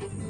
you.